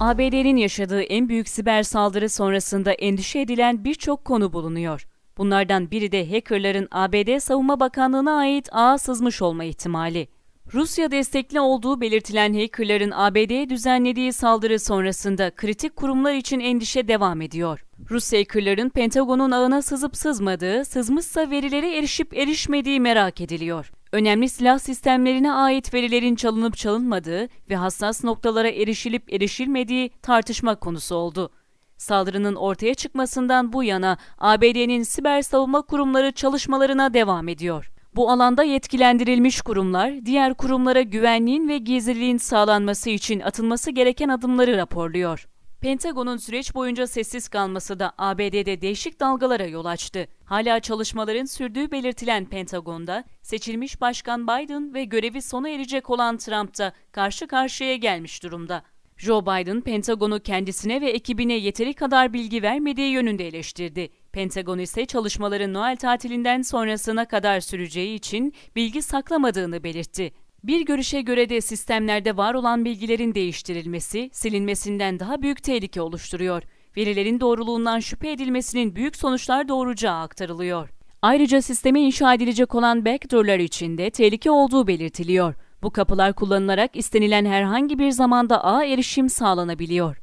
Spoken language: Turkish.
ABD'nin yaşadığı en büyük siber saldırı sonrasında endişe edilen birçok konu bulunuyor. Bunlardan biri de hackerların ABD Savunma Bakanlığı'na ait ağa sızmış olma ihtimali. Rusya destekli olduğu belirtilen hackerların ABD'ye düzenlediği saldırı sonrasında kritik kurumlar için endişe devam ediyor. Rus hackerların Pentagon'un ağına sızıp sızmadığı, sızmışsa verilere erişip erişmediği merak ediliyor. Önemli silah sistemlerine ait verilerin çalınıp çalınmadığı ve hassas noktalara erişilip erişilmediği tartışma konusu oldu. Saldırının ortaya çıkmasından bu yana ABD'nin siber savunma kurumları çalışmalarına devam ediyor. Bu alanda yetkilendirilmiş kurumlar, diğer kurumlara güvenliğin ve gizliliğin sağlanması için atılması gereken adımları raporluyor. Pentagon'un süreç boyunca sessiz kalması da ABD'de değişik dalgalara yol açtı. Hala çalışmaların sürdüğü belirtilen Pentagon'da seçilmiş Başkan Biden ve görevi sona erecek olan Trump da karşı karşıya gelmiş durumda. Joe Biden, Pentagon'u kendisine ve ekibine yeteri kadar bilgi vermediği yönünde eleştirdi. Pentagon ise çalışmaların Noel tatilinden sonrasına kadar süreceği için bilgi saklamadığını belirtti. Bir görüşe göre de sistemlerde var olan bilgilerin değiştirilmesi, silinmesinden daha büyük tehlike oluşturuyor. Verilerin doğruluğundan şüphe edilmesinin büyük sonuçlar doğuracağı aktarılıyor. Ayrıca sisteme inşa edilecek olan backdoorlar için de tehlike olduğu belirtiliyor. Bu kapılar kullanılarak istenilen herhangi bir zamanda ağa erişim sağlanabiliyor.